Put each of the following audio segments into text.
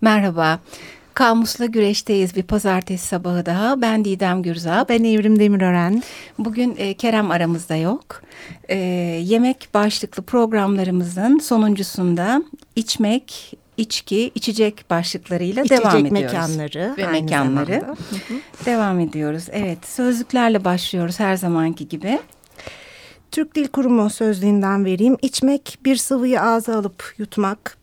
Merhaba. Kamusla güreşteyiz bir pazartesi sabahı daha. Ben Didem Gürzap. Ben Evrim Demirören. Bugün e, Kerem aramızda yok. E, yemek başlıklı programlarımızın sonuncusunda içmek, içki, içecek başlıklarıyla İçecek devam ediyoruz. mekanları. Ve mekanları. zamanda. Devam ediyoruz. Evet sözlüklerle başlıyoruz her zamanki gibi. Türk Dil Kurumu sözlüğünden vereyim. İçmek, bir sıvıyı ağza alıp yutmak,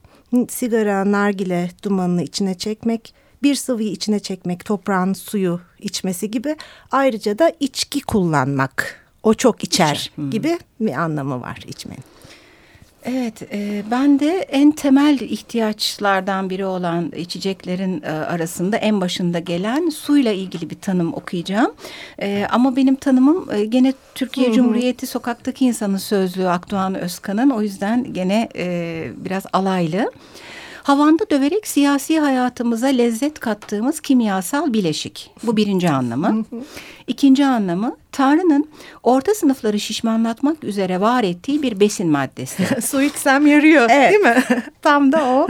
sigara, nargile dumanını içine çekmek, bir sıvıyı içine çekmek, toprağın suyu içmesi gibi. Ayrıca da içki kullanmak, o çok içer İçer, gibi bir anlamı var içmenin. Evet, e, ben de en temel ihtiyaçlardan biri olan içeceklerin e, arasında en başında gelen suyla ilgili bir tanım okuyacağım. E, ama benim tanımım e, gene Türkiye Hı hı. Cumhuriyeti Sokaktaki İnsanın Sözlüğü Akdoğan Özkan'ın. O yüzden gene e, biraz alaylı. Havanda döverek siyasi hayatımıza lezzet kattığımız kimyasal bileşik. Bu birinci anlamı. İkinci anlamı Tanrı'nın orta sınıfları şişmanlatmak üzere var ettiği bir besin maddesi. Su içsem yarıyor Evet. değil mi? Tam da o.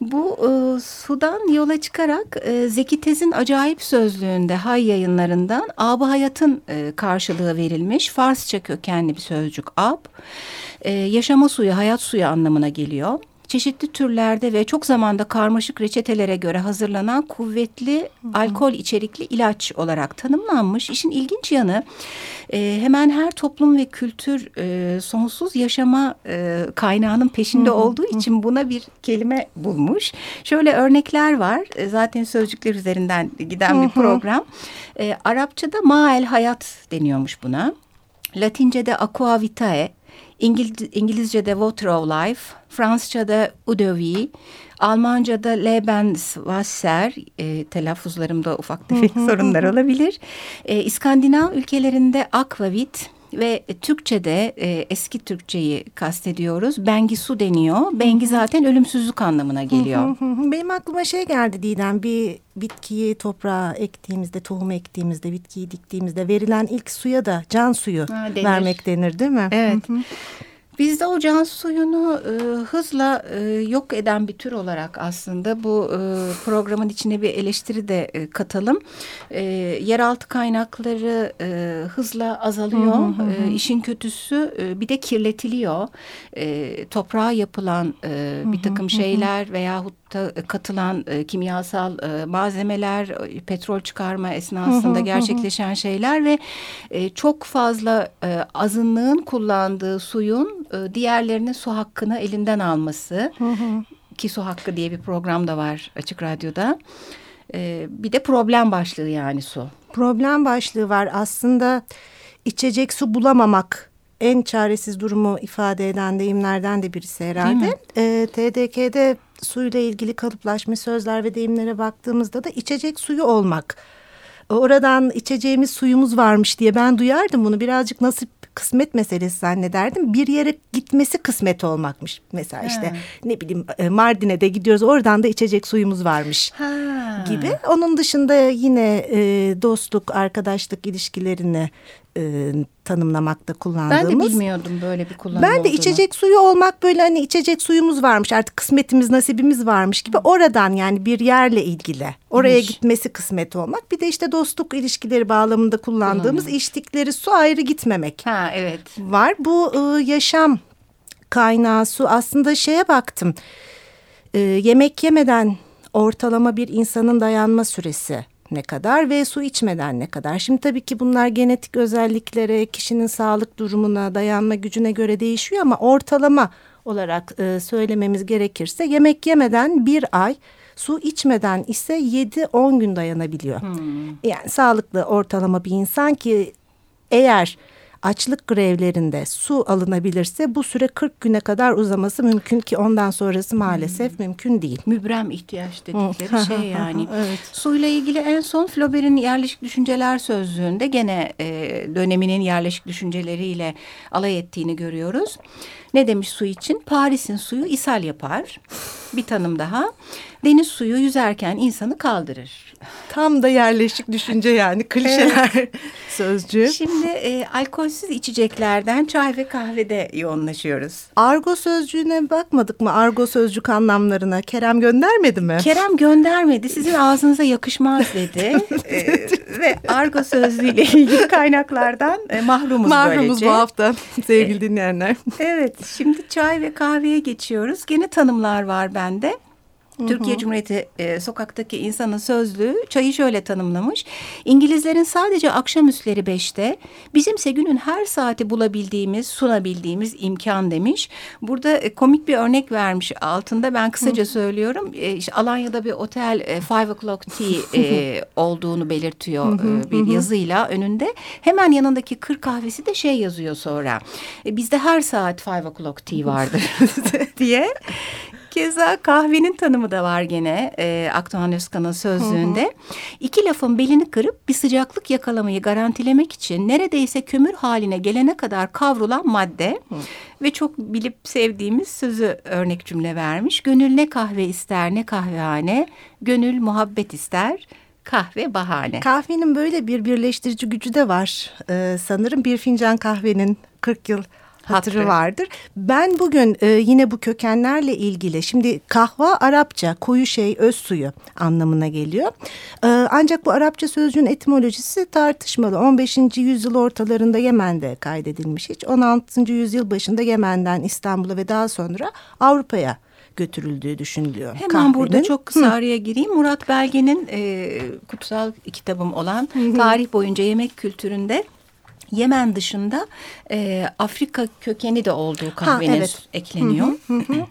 Bu e, sudan yola çıkarak e, Zeki Tez'in acayip sözlüğünde Hay yayınlarından Ab-ı Hayat'ın e, karşılığı verilmiş Farsça kökenli bir sözcük ab. E, yaşama suyu, hayat suyu anlamına geliyor. Çeşitli türlerde ve çok zamanda karmaşık reçetelere göre hazırlanan kuvvetli alkol içerikli ilaç olarak tanımlanmış. İşin ilginç yanı e, hemen her toplum ve kültür e, sonsuz yaşama e, kaynağının peşinde olduğu için buna bir kelime bulmuş. Şöyle örnekler var. E, zaten sözcükler üzerinden giden bir program. E, Arapçada mael hayat deniyormuş buna. Latince'de aqua vitae, İngil- İngilizce'de water of life, Fransızca'da vie, Almanca'da Lebenswasser, e, telaffuzlarımda ufak tefek sorunlar olabilir. E, İskandinav ülkelerinde aquavit ve Türkçe'de e, eski Türkçeyi kastediyoruz. Bengi su deniyor. Bengi zaten ölümsüzlük anlamına geliyor. Benim aklıma şey geldi Didem bir bitkiyi toprağa ektiğimizde tohum ektiğimizde bitkiyi diktiğimizde verilen ilk suya da can suyu Ha, denir. vermek denir değil mi? Evet. Bizde o can suyunu e, hızla e, yok eden bir tür olarak aslında bu e, programın içine bir eleştiri de e, katalım. E, yeraltı kaynakları e, hızla azalıyor. E, işin kötüsü e, bir de kirletiliyor. E, toprağa yapılan e, bir takım şeyler veyahut da katılan e, kimyasal e, malzemeler, e, petrol çıkarma esnasında gerçekleşen şeyler ve e, çok fazla e, azınlığın kullandığı suyun e, diğerlerinin su hakkını elinden alması ki su hakkı diye bir program da var açık radyoda. E, bir de problem başlığı yani su. Problem başlığı var aslında içecek su bulamamak en çaresiz durumu ifade eden deyimlerden de birisi herhalde. Ee, TDK'de suyla ilgili kalıplaşmış sözler ve deyimlere baktığımızda da içecek suyu olmak. Oradan içeceğimiz suyumuz varmış diye ben duyardım bunu birazcık nasip kısmet meselesi zannederdim. Bir yere gitmesi kısmet olmakmış. Mesela işte Ha. ne bileyim e, Mardin'e de gidiyoruz oradan da içecek suyumuz varmış gibi. Onun dışında yine e, dostluk, arkadaşlık ilişkilerini e, tanımlamakta kullandığımız. Ben de bilmiyordum böyle bir kullanım Ben de olduğunu. içecek suyu olmak böyle hani içecek suyumuz varmış artık kısmetimiz nasibimiz varmış gibi oradan yani bir yerle ilgili oraya İyiymiş. gitmesi kısmet olmak bir de işte dostluk ilişkileri bağlamında kullandığımız Kullanılmış. içtikleri su ayrı gitmemek Ha evet. var. Bu e, yaşam kaynağı su aslında şeye baktım. E, yemek yemeden ortalama bir insanın dayanma süresi ne kadar ve su içmeden ne kadar? Şimdi tabii ki bunlar genetik özelliklere, kişinin sağlık durumuna, dayanma gücüne göre değişiyor ama ortalama olarak e, söylememiz gerekirse yemek yemeden bir ay, su içmeden ise 7-10 gün dayanabiliyor. Yani sağlıklı ortalama bir insan ki eğer açlık grevlerinde su alınabilirse bu süre 40 güne kadar uzaması mümkün ki ondan sonrası maalesef mümkün değil. Mübrem ihtiyaç dedikleri şey yani. Evet. Suyla ilgili en son Flaubert'in yerleşik düşünceler sözlüğünde gene e, döneminin yerleşik düşünceleriyle alay ettiğini görüyoruz. Ne demiş su için? Paris'in suyu ishal yapar. Bir tanım daha. Deniz suyu yüzerken insanı kaldırır. Tam da yerleşik düşünce yani klişeler evet. sözcüğü. Şimdi e, alkolsüz içeceklerden çay ve kahvede yoğunlaşıyoruz. Argo sözcüğüne bakmadık mı? Argo sözcük anlamlarına. Kerem göndermedi mi? Kerem göndermedi. Sizin ağzınıza yakışmaz dedi. e, ve argo sözlüğüyle ilgili kaynaklardan e, mahrumuz, mahrumuz böylece. bu hafta sevgili dinleyenler. Evet şimdi çay ve kahveye geçiyoruz. Gene tanımlar var bende. Türkiye Cumhuriyeti e, sokaktaki insanın sözlüğü çayı şöyle tanımlamış. İngilizlerin sadece akşamüstleri beşte, bizimse günün her saati bulabildiğimiz, sunabildiğimiz imkan demiş. Burada e, komik bir örnek vermiş altında ben kısaca Hı. söylüyorum. E, işte Alanya'da bir otel e, Five O'Clock Tea e, olduğunu belirtiyor e, bir yazıyla önünde. Hemen yanındaki kır kahvesi de şey yazıyor sonra. E, bizde her saat Five O'Clock Tea vardır diye. Keza kahvenin tanımı da var gene e, Akdoğan Özkan'ın sözlüğünde. Hı hı. İki lafın belini kırıp bir sıcaklık yakalamayı garantilemek için neredeyse kömür haline gelene kadar kavrulan madde. Hı. Ve çok bilip sevdiğimiz sözü örnek cümle vermiş. Gönül ne kahve ister ne kahvehane, gönül muhabbet ister kahve bahane. Kahvenin böyle bir birleştirici gücü de var. Ee, sanırım bir fincan kahvenin 40 yıl hatırı Hatırı. vardır. Ben bugün e, yine bu kökenlerle ilgili şimdi kahva Arapça koyu şey öz suyu anlamına geliyor. E, ancak bu Arapça sözcüğün etimolojisi tartışmalı. 15. yüzyıl ortalarında Yemen'de kaydedilmiş hiç. 16. yüzyıl başında Yemen'den İstanbul'a ve daha sonra Avrupa'ya götürüldüğü düşünülüyor. Hemen kahvenin. burada çok kısa Hı. araya gireyim. Murat Belge'nin e, kutsal kitabım olan Hı. tarih boyunca yemek kültüründe Yemen dışında e, Afrika kökeni de olduğu kahvenin ha, evet. ekleniyor. Hı hı hı.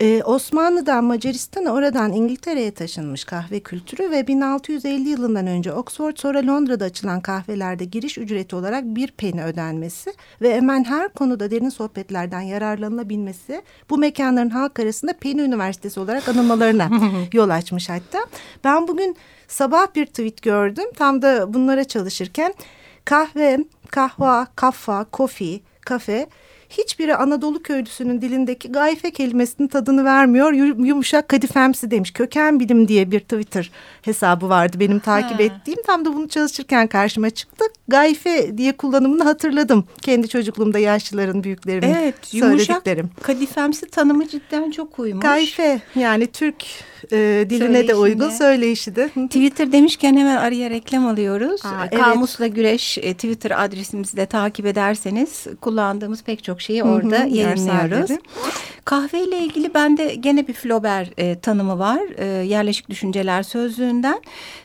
ee, Osmanlı'dan Macaristan'a oradan İngiltere'ye taşınmış kahve kültürü ve 1650 yılından önce Oxford sonra Londra'da açılan kahvelerde giriş ücreti olarak bir peni ödenmesi ve hemen her konuda derin sohbetlerden yararlanılabilmesi bu mekanların halk arasında Peni Üniversitesi olarak anılmalarına yol açmış hatta. Ben bugün sabah bir tweet gördüm tam da bunlara çalışırken kahve kahva, kaffa, kofi, kafe hiçbiri Anadolu köylüsünün dilindeki gayfe kelimesinin tadını vermiyor. Yumuşak kadifemsi demiş. Köken bilim diye bir Twitter hesabı vardı benim takip ha. ettiğim. Tam da bunu çalışırken karşıma çıktı. Gayfe diye kullanımını hatırladım. Kendi çocukluğumda yaşlıların, büyüklerimin evet, söylediklerim. Yumuşak kadifemsi tanımı cidden çok uymuş. Gayfe yani Türk e, diline de uygun söyleyişi de. Twitter demişken hemen araya reklam alıyoruz. Aa, evet. Kamusla Güreş e, Twitter adresimizi de takip ederseniz kullandığımız pek çok şeyi orada Hı -hı, yayınlıyoruz. Kahve ile ilgili bende gene bir Flaubert e, tanımı var. E, yerleşik düşünceler sözlüğünden.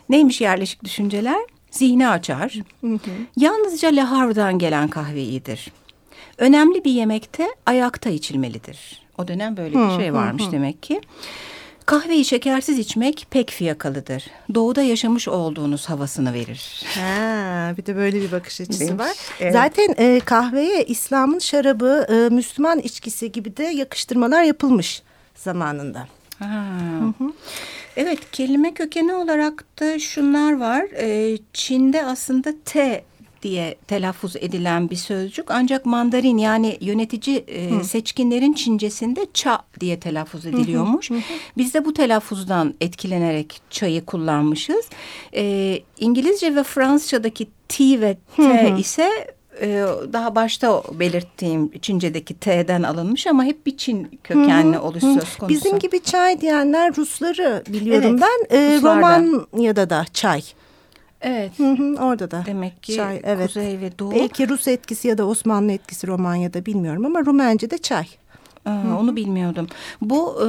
Neymiş yerleşik düşünceler? Zihni açar. Hı hı. Yalnızca Le Havre'dan gelen kahve iyidir. Önemli bir yemekte ayakta içilmelidir. O dönem böyle bir şey varmış hı hı. demek ki. Kahveyi şekersiz içmek pek fiyakalıdır. Doğuda yaşamış olduğunuz havasını verir. Ha, bir de böyle bir bakış açısı var. Evet. Zaten e, kahveye İslam'ın şarabı, e, Müslüman içkisi gibi de yakıştırmalar yapılmış zamanında. Ha. Hı hı. Evet kelime kökeni olarak da şunlar var. E, Çin'de aslında T diye telaffuz edilen bir sözcük. Ancak mandarin yani yönetici e, seçkinlerin Çincesinde ça diye telaffuz ediliyormuş. Hı hı. Biz de bu telaffuzdan etkilenerek çayı kullanmışız. E, İngilizce ve Fransızca'daki T ve T hı hı. ise e, daha başta belirttiğim Çince'deki T'den alınmış ama hep bir Çin kökenli oluş söz konusu. Bizim gibi çay diyenler Rusları biliyorum evet, ben. E, Romanya'da da çay Evet. Hı hı, orada da. Demek ki çay, evet. Kuzey ve Doğu. Belki Rus etkisi ya da Osmanlı etkisi Romanya'da bilmiyorum ama Rumence'de çay. Aa, onu bilmiyordum. Bu e,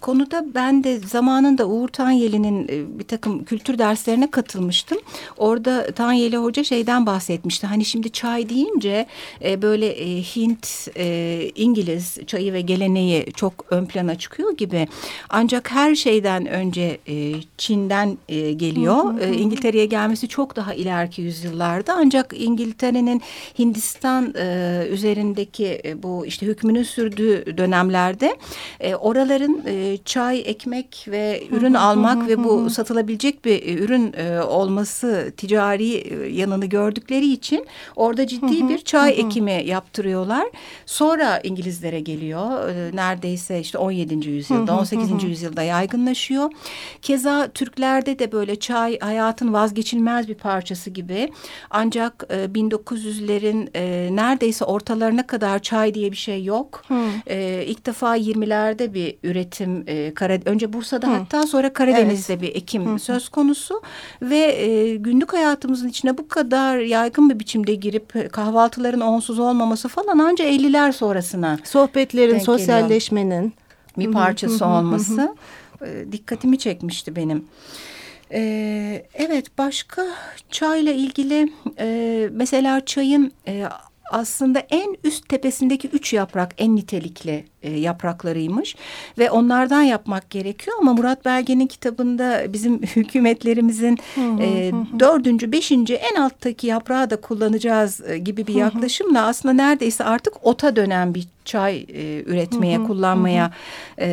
konuda ben de zamanında Uğur Tanyeli'nin e, bir takım kültür derslerine katılmıştım. Orada Tanyeli Hoca şeyden bahsetmişti. Hani şimdi çay deyince e, böyle e, Hint, e, İngiliz çayı ve geleneği çok ön plana çıkıyor gibi. Ancak her şeyden önce e, Çin'den e, geliyor. E, İngiltere'ye gelmesi çok daha ileriki yüzyıllarda. Ancak İngiltere'nin Hindistan e, üzerindeki e, bu işte hükmünü sürdüğü sürdüğü dönemlerde e, oraların e, çay, ekmek ve ürün almak ve bu satılabilecek bir e, ürün e, olması ticari e, yanını gördükleri için orada ciddi bir çay ekimi yaptırıyorlar. Sonra İngilizlere geliyor. E, neredeyse işte 17. yüzyılda, 18. yüzyılda yaygınlaşıyor. Keza Türklerde de böyle çay hayatın vazgeçilmez bir parçası gibi. Ancak e, 1900'lerin e, neredeyse ortalarına kadar çay diye bir şey yok. E, ilk defa 20'lerde bir üretim e, Kara, önce Bursa'da Hı. hatta sonra Karadeniz'de evet. bir ekim Hı. söz konusu ve e, günlük hayatımızın içine bu kadar yaygın bir biçimde girip kahvaltıların onsuz olmaması falan ancak 50'ler sonrasına sohbetlerin sosyalleşmenin bir parçası olması e, dikkatimi çekmişti benim. Ee, evet başka çayla ilgili e, mesela çayın e, aslında en üst tepesindeki üç yaprak en nitelikli e, yapraklarıymış ve onlardan yapmak gerekiyor ama Murat Belge'nin kitabında bizim hükümetlerimizin e, dördüncü, beşinci en alttaki yaprağı da kullanacağız e, gibi bir yaklaşımla aslında neredeyse artık ota dönen bir çay e, üretmeye, kullanmaya e,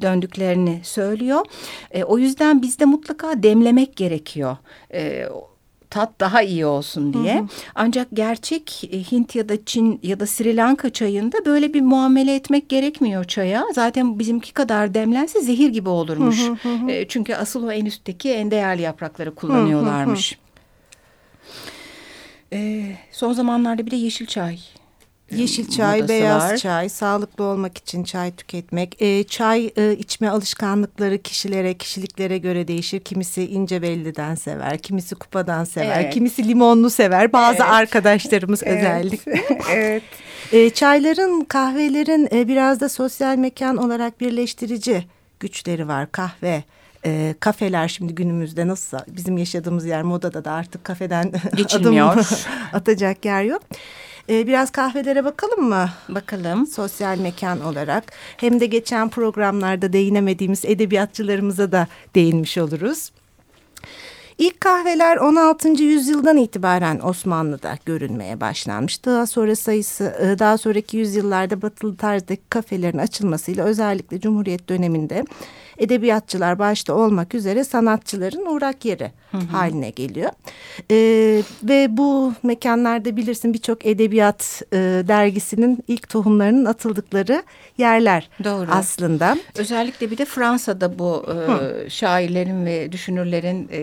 döndüklerini söylüyor. E, o yüzden bizde mutlaka demlemek gerekiyor. E, tat daha iyi olsun diye. Hı hı. Ancak gerçek e, Hint ya da Çin ya da Sri Lanka çayında böyle bir muamele etmek gerekmiyor çaya. Zaten bizimki kadar demlense zehir gibi olurmuş. Hı hı hı. E, çünkü asıl o en üstteki en değerli yaprakları kullanıyorlarmış. Hı hı hı. E, son zamanlarda bir de yeşil çay Yeşil çay, beyaz var. çay, sağlıklı olmak için çay tüketmek. E, çay e, içme alışkanlıkları kişilere, kişiliklere göre değişir. Kimisi ince belliden sever, kimisi kupadan sever, evet. kimisi limonlu sever. Bazı evet. arkadaşlarımız evet. özellikle. evet. E, çayların, kahvelerin e, biraz da sosyal mekan olarak birleştirici güçleri var. Kahve, e, kafeler şimdi günümüzde nasıl bizim yaşadığımız yer modada da artık kafeden adım atacak yer yok. Ee, biraz kahvelere bakalım mı? Bakalım. Sosyal mekan olarak. Hem de geçen programlarda değinemediğimiz edebiyatçılarımıza da değinmiş oluruz. İlk kahveler 16. yüzyıldan itibaren Osmanlı'da görünmeye başlanmış. Daha sonra sayısı e, daha sonraki yüzyıllarda batılı tarzdaki kafelerin açılmasıyla özellikle Cumhuriyet döneminde edebiyatçılar başta olmak üzere sanatçıların uğrak yeri hı hı. haline geliyor. Ee, ve bu mekanlarda bilirsin birçok edebiyat e, dergisinin ilk tohumlarının atıldıkları yerler Doğru. aslında. Özellikle bir de Fransa'da bu e, şairlerin ve düşünürlerin e,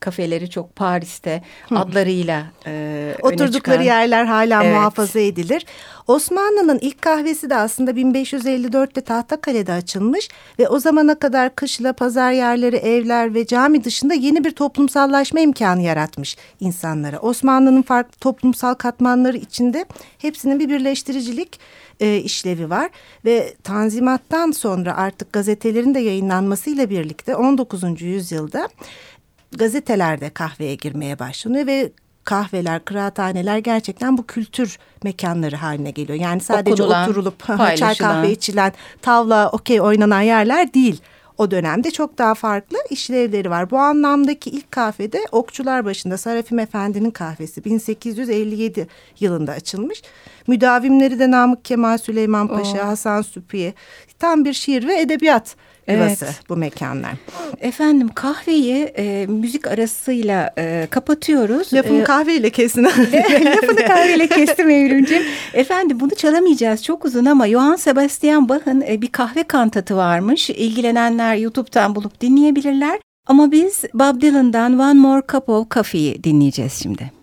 kafeleri çok Paris'te adlarıyla e, Oturdukları yerler hala evet. muhafaza edilir. Osmanlı'nın ilk kahvesi de aslında 1554'te Tahtakale'de açılmış ve o zamana kadar kışla pazar yerleri, evler ve cami dışında yeni bir toplumsallaşma imkanı yaratmış insanlara. Osmanlı'nın farklı toplumsal katmanları içinde hepsinin bir birleştiricilik e, işlevi var ve Tanzimat'tan sonra artık gazetelerin de yayınlanmasıyla birlikte 19. yüzyılda gazetelerde kahveye girmeye başlanıyor ve kahveler, kıraathaneler gerçekten bu kültür mekanları haline geliyor. Yani sadece Okudulan, oturulup çay kahve içilen, tavla, okey oynanan yerler değil. O dönemde çok daha farklı işlevleri var. Bu anlamdaki ilk kahvede Okçular başında Sarafim Efendi'nin kahvesi 1857 yılında açılmış. Müdavimleri de Namık Kemal Süleyman Paşa, Oo. Hasan Süpiye. Tam bir şiir ve edebiyat yuvası evet. bu mekanlar. Efendim kahveyi e, müzik arasıyla e, kapatıyoruz. Lafımı ee, kahveyle kesin. Lafını kahveyle kestim Evrimciğim. Efendim bunu çalamayacağız çok uzun ama Johann Sebastian Bach'ın e, bir kahve kantatı varmış. İlgilenenler YouTube'dan bulup dinleyebilirler. Ama biz Bob Dylan'dan One More Cup of Coffee'yi dinleyeceğiz şimdi.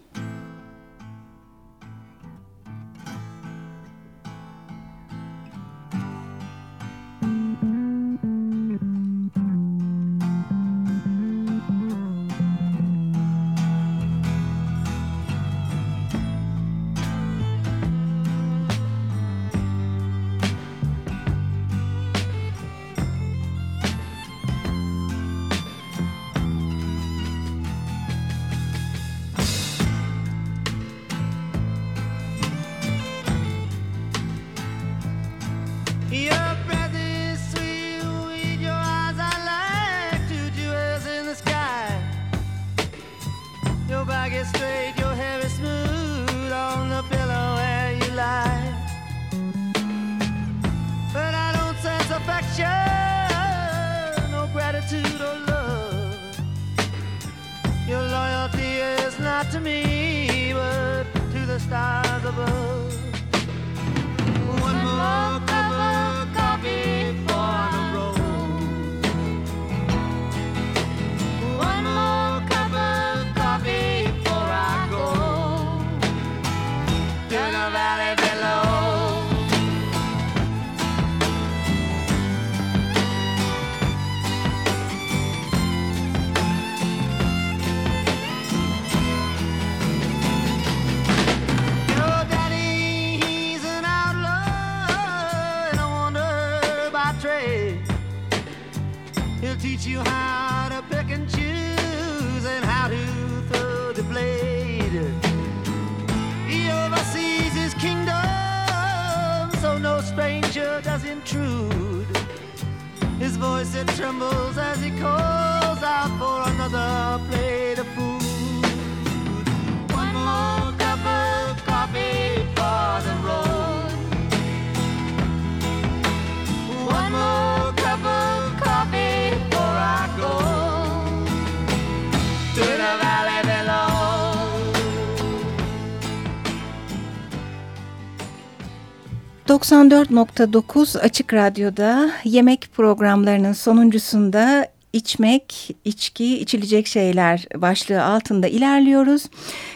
94.9 Açık Radyo'da yemek programlarının sonuncusunda içmek, içki, içilecek şeyler başlığı altında ilerliyoruz.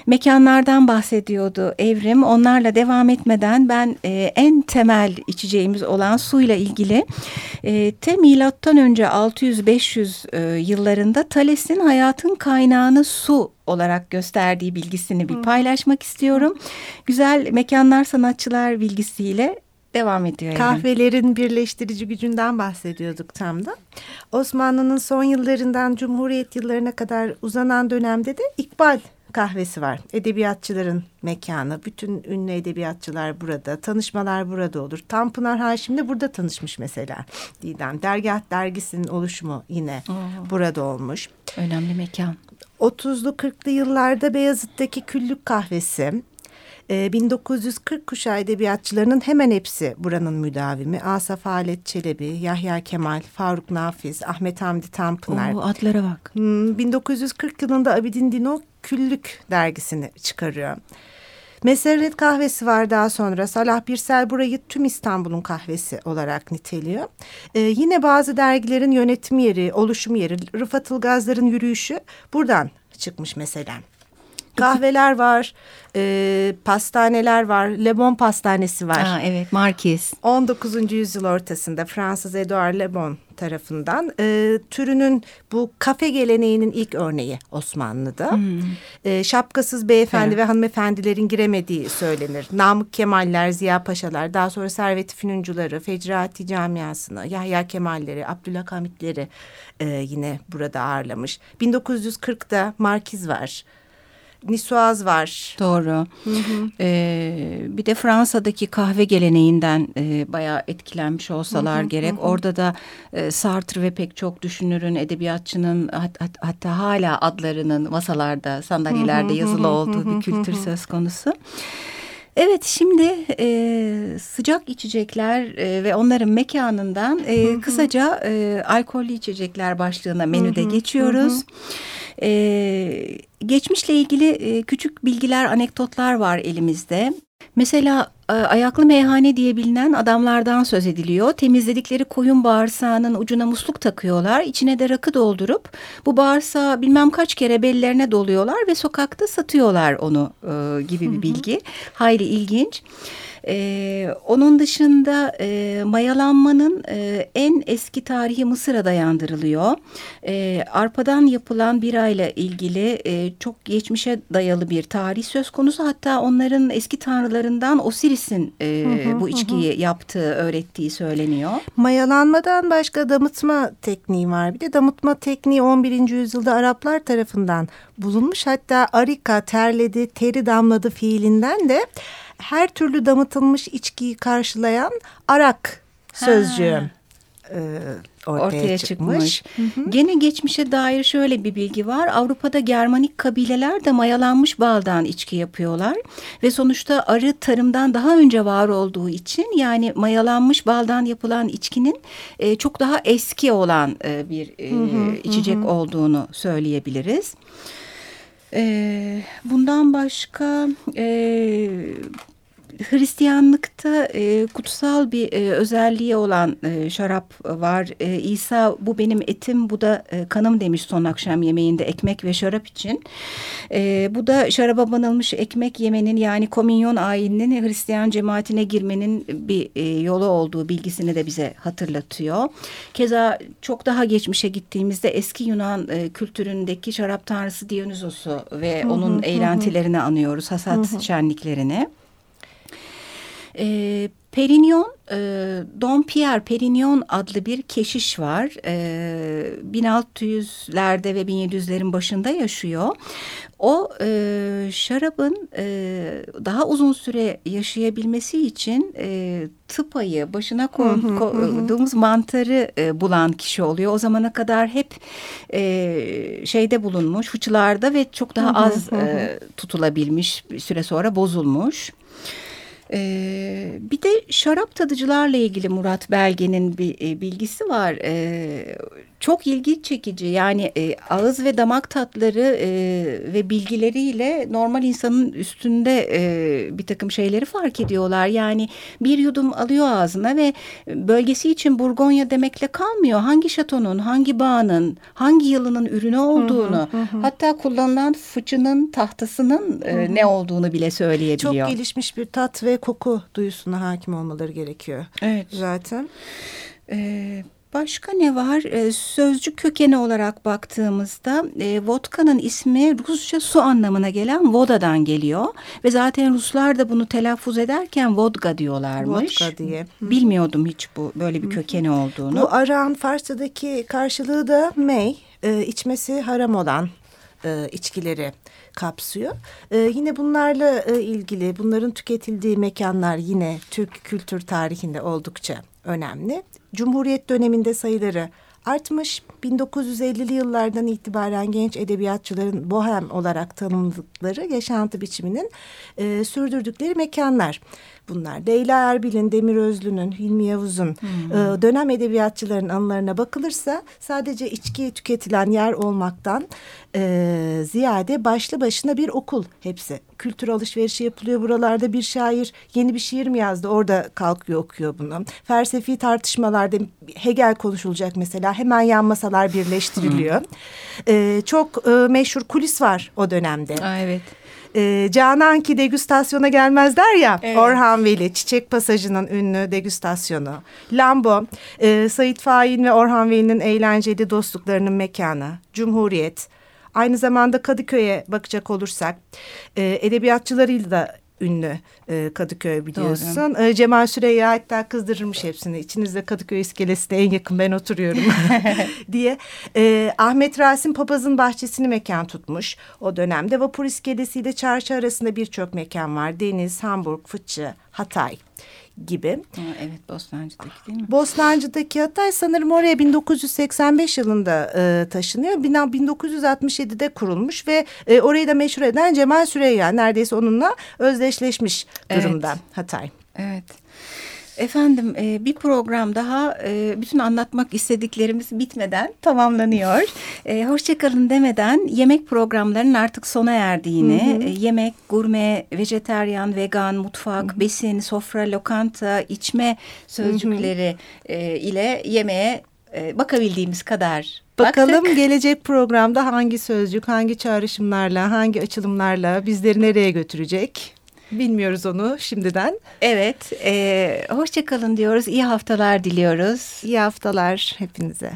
Mekanlardan bahsediyordu Evrim. Onlarla devam etmeden ben e, en temel içeceğimiz olan suyla ilgili e, te milattan önce 600-500 e, yıllarında Thales'in hayatın kaynağını su olarak gösterdiği bilgisini bir paylaşmak istiyorum. Güzel mekanlar sanatçılar bilgisiyle devam ediyor. Evrim. Kahvelerin birleştirici gücünden bahsediyorduk tam da. Osmanlı'nın son yıllarından Cumhuriyet yıllarına kadar uzanan dönemde de İkbal kahvesi var. Edebiyatçıların mekanı. Bütün ünlü edebiyatçılar burada. Tanışmalar burada olur. Tanpınar Haşim de burada tanışmış mesela. Didem. Dergah dergisinin oluşumu yine burada olmuş. Önemli mekan. 30'lu 40'lı yıllarda Beyazıt'taki Küllük Kahvesi. Ee, 1940 kuşağı edebiyatçılarının hemen hepsi buranın müdavimi. Asaf Halet Çelebi, Yahya Kemal, Faruk Nafiz, Ahmet Hamdi Tanpınar. Oo, adlara bak. Hmm, 1940 yılında Abidin Dino Küllük dergisini çıkarıyor. Meseret kahvesi var daha sonra. Salah Birsel burayı tüm İstanbul'un kahvesi olarak niteliyor. Ee, yine bazı dergilerin yönetim yeri, oluşum yeri, Rıfat Ilgazlar'ın yürüyüşü buradan çıkmış mesela. Kahveler var, e, pastaneler var, Le Bon Pastanesi var. Aa, evet Markiz. 19. yüzyıl ortasında Fransız Edouard Le Bon tarafından e, türünün bu kafe geleneğinin ilk örneği Osmanlı'da. E, şapkasız beyefendi Evet. ve hanımefendilerin giremediği söylenir. Namık Kemaller, Ziya Paşalar, daha sonra Servet Fünuncuları, Fecrati Camiası'nı, Yahya Kemalleri, Abdülhamitleri e, yine burada ağırlamış. 1940'da Markiz var. Nisuaz var. Doğru. Ee, bir de Fransa'daki kahve geleneğinden e, bayağı etkilenmiş olsalar gerek. Orada da e, Sartre ve pek çok düşünürün, edebiyatçının hat- hat- hatta hala adlarının masalarda, sandalyelerde yazılı olduğu bir kültür söz konusu. Evet şimdi e, sıcak içecekler e, ve onların mekanından e, kısaca e, alkollü içecekler başlığına menüde geçiyoruz. E, geçmişle ilgili e, küçük bilgiler, anekdotlar var elimizde. Mesela e, ayaklı meyhane diye bilinen adamlardan söz ediliyor. Temizledikleri koyun bağırsağının ucuna musluk takıyorlar. İçine de rakı doldurup bu bağırsağı bilmem kaç kere bellerine doluyorlar ve sokakta satıyorlar onu e, gibi bir bilgi. Hayli ilginç. Ee, onun dışında e, mayalanmanın e, en eski tarihi Mısır'a dayandırılıyor. E, arpadan yapılan birayla ilgili e, çok geçmişe dayalı bir tarih söz konusu. Hatta onların eski tanrılarından Osiris'in e, bu içkiyi yaptığı, öğrettiği söyleniyor. Mayalanmadan başka damıtma tekniği var. Bir de damıtma tekniği 11. yüzyılda Araplar tarafından bulunmuş. Hatta arika terledi, teri damladı fiilinden de her türlü damıtılmış içkiyi karşılayan arak sözcüğü e, ortaya, ortaya çıkmış. çıkmış. Hı hı. Gene geçmişe dair şöyle bir bilgi var. Avrupa'da Germanik kabileler de mayalanmış baldan içki yapıyorlar ve sonuçta arı tarımdan daha önce var olduğu için yani mayalanmış baldan yapılan içkinin e, çok daha eski olan e, bir e, hı hı, içecek hı. olduğunu söyleyebiliriz. E, bundan başka e, Hristiyanlıkta e, kutsal bir e, özelliği olan e, şarap var. E, İsa bu benim etim bu da e, kanım demiş son akşam yemeğinde ekmek ve şarap için. E, bu da şaraba banılmış ekmek yemenin yani komünyon ayininin Hristiyan cemaatine girmenin bir e, yolu olduğu bilgisini de bize hatırlatıyor. Keza çok daha geçmişe gittiğimizde eski Yunan e, kültüründeki şarap tanrısı Dionysos'u ve onun eğlentilerini anıyoruz. Hasat şenliklerini. E, Perignon, e, Don Pierre Perignon adlı bir keşiş var. E, 1600'lerde ve 1700'lerin başında yaşıyor. O e, şarabın e, daha uzun süre yaşayabilmesi için e, tıpayı başına koyduğumuz mantarı e, bulan kişi oluyor. O zamana kadar hep e, şeyde bulunmuş, fıçılarda ve çok daha az e, tutulabilmiş bir süre sonra bozulmuş. Ee, bir de şarap tadıcılarla ilgili Murat Belge'nin bir e, bilgisi var. Ee, çok ilgi çekici yani e, ağız ve damak tatları e, ve bilgileriyle normal insanın üstünde e, bir takım şeyleri fark ediyorlar. Yani bir yudum alıyor ağzına ve bölgesi için Burgonya demekle kalmıyor. Hangi şatonun, hangi bağının, hangi yılının ürünü olduğunu hı hı hı. hatta kullanılan fıçının, tahtasının e, hı hı. ne olduğunu bile söyleyebiliyor. Çok gelişmiş bir tat ve koku duyusuna hakim olmaları gerekiyor. Evet. Zaten. Evet. Başka ne var? Ee, sözcük kökeni olarak baktığımızda e, vodka'nın ismi Rusça su anlamına gelen vodadan geliyor. Ve zaten Ruslar da bunu telaffuz ederken vodka diyorlarmış. Vodka diye. Bilmiyordum hiç bu böyle bir kökeni olduğunu. Bu aran Farsçadaki karşılığı da mey, e, içmesi haram olan e, içkileri kapsıyor. E, yine bunlarla e, ilgili bunların tüketildiği mekanlar yine Türk kültür tarihinde oldukça önemli. Cumhuriyet döneminde sayıları artmış. 1950'li yıllardan itibaren genç edebiyatçıların bohem olarak tanımladıkları yaşantı biçiminin e, sürdürdükleri mekanlar bunlar. Leyla Erbil'in, Demir Özlü'nün, Hilmi Yavuz'un hmm. e, dönem edebiyatçıların anılarına bakılırsa sadece içki tüketilen yer olmaktan e, ziyade başlı başına bir okul hepsi. Kültür alışverişi yapılıyor buralarda bir şair yeni bir şiir mi yazdı orada kalkıyor okuyor bunu. Felsefi tartışmalarda Hegel konuşulacak mesela hemen yan masalar birleştiriliyor. E, çok e, meşhur kulis var o dönemde. Aa, evet e, Canan ki degüstasyona gelmez der ya. Evet. Orhan Veli Çiçek Pasajı'nın ünlü degüstasyonu. Lambo, e, Sait Fahin ve Orhan Veli'nin eğlenceli dostluklarının mekanı. Cumhuriyet. Aynı zamanda Kadıköy'e bakacak olursak e, edebiyatçılarıyla da ünlü e, Kadıköy biliyorsun. E, Cemal Süreyya hatta kızdırırmış hepsini. İçinizde Kadıköy iskelesine en yakın ben oturuyorum diye. E, Ahmet Rasim Papaz'ın bahçesini mekan tutmuş o dönemde. Vapur iskelesiyle çarşı arasında birçok mekan var. Deniz, Hamburg, Fıçı, Hatay gibi. Evet Bostancı'daki değil mi? Bostancı'daki Hatay sanırım oraya 1985 yılında e, taşınıyor. Bina 1967'de kurulmuş ve e, orayı da meşhur eden Cemal Süreyya neredeyse onunla özdeşleşmiş durumda evet. Hatay. Evet. Efendim e, bir program daha e, bütün anlatmak istediklerimiz bitmeden tamamlanıyor. E, hoşçakalın demeden yemek programlarının artık sona erdiğini, hı hı. yemek, gurme, vejeteryan, vegan, mutfak, hı hı. besin, sofra, lokanta, içme sözcükleri hı hı. ile yemeğe bakabildiğimiz kadar Bakalım Baktık. gelecek programda hangi sözcük, hangi çağrışımlarla, hangi açılımlarla bizleri nereye götürecek? Bilmiyoruz onu şimdiden. Evet. E, Hoşçakalın diyoruz. İyi haftalar diliyoruz. İyi haftalar hepinize.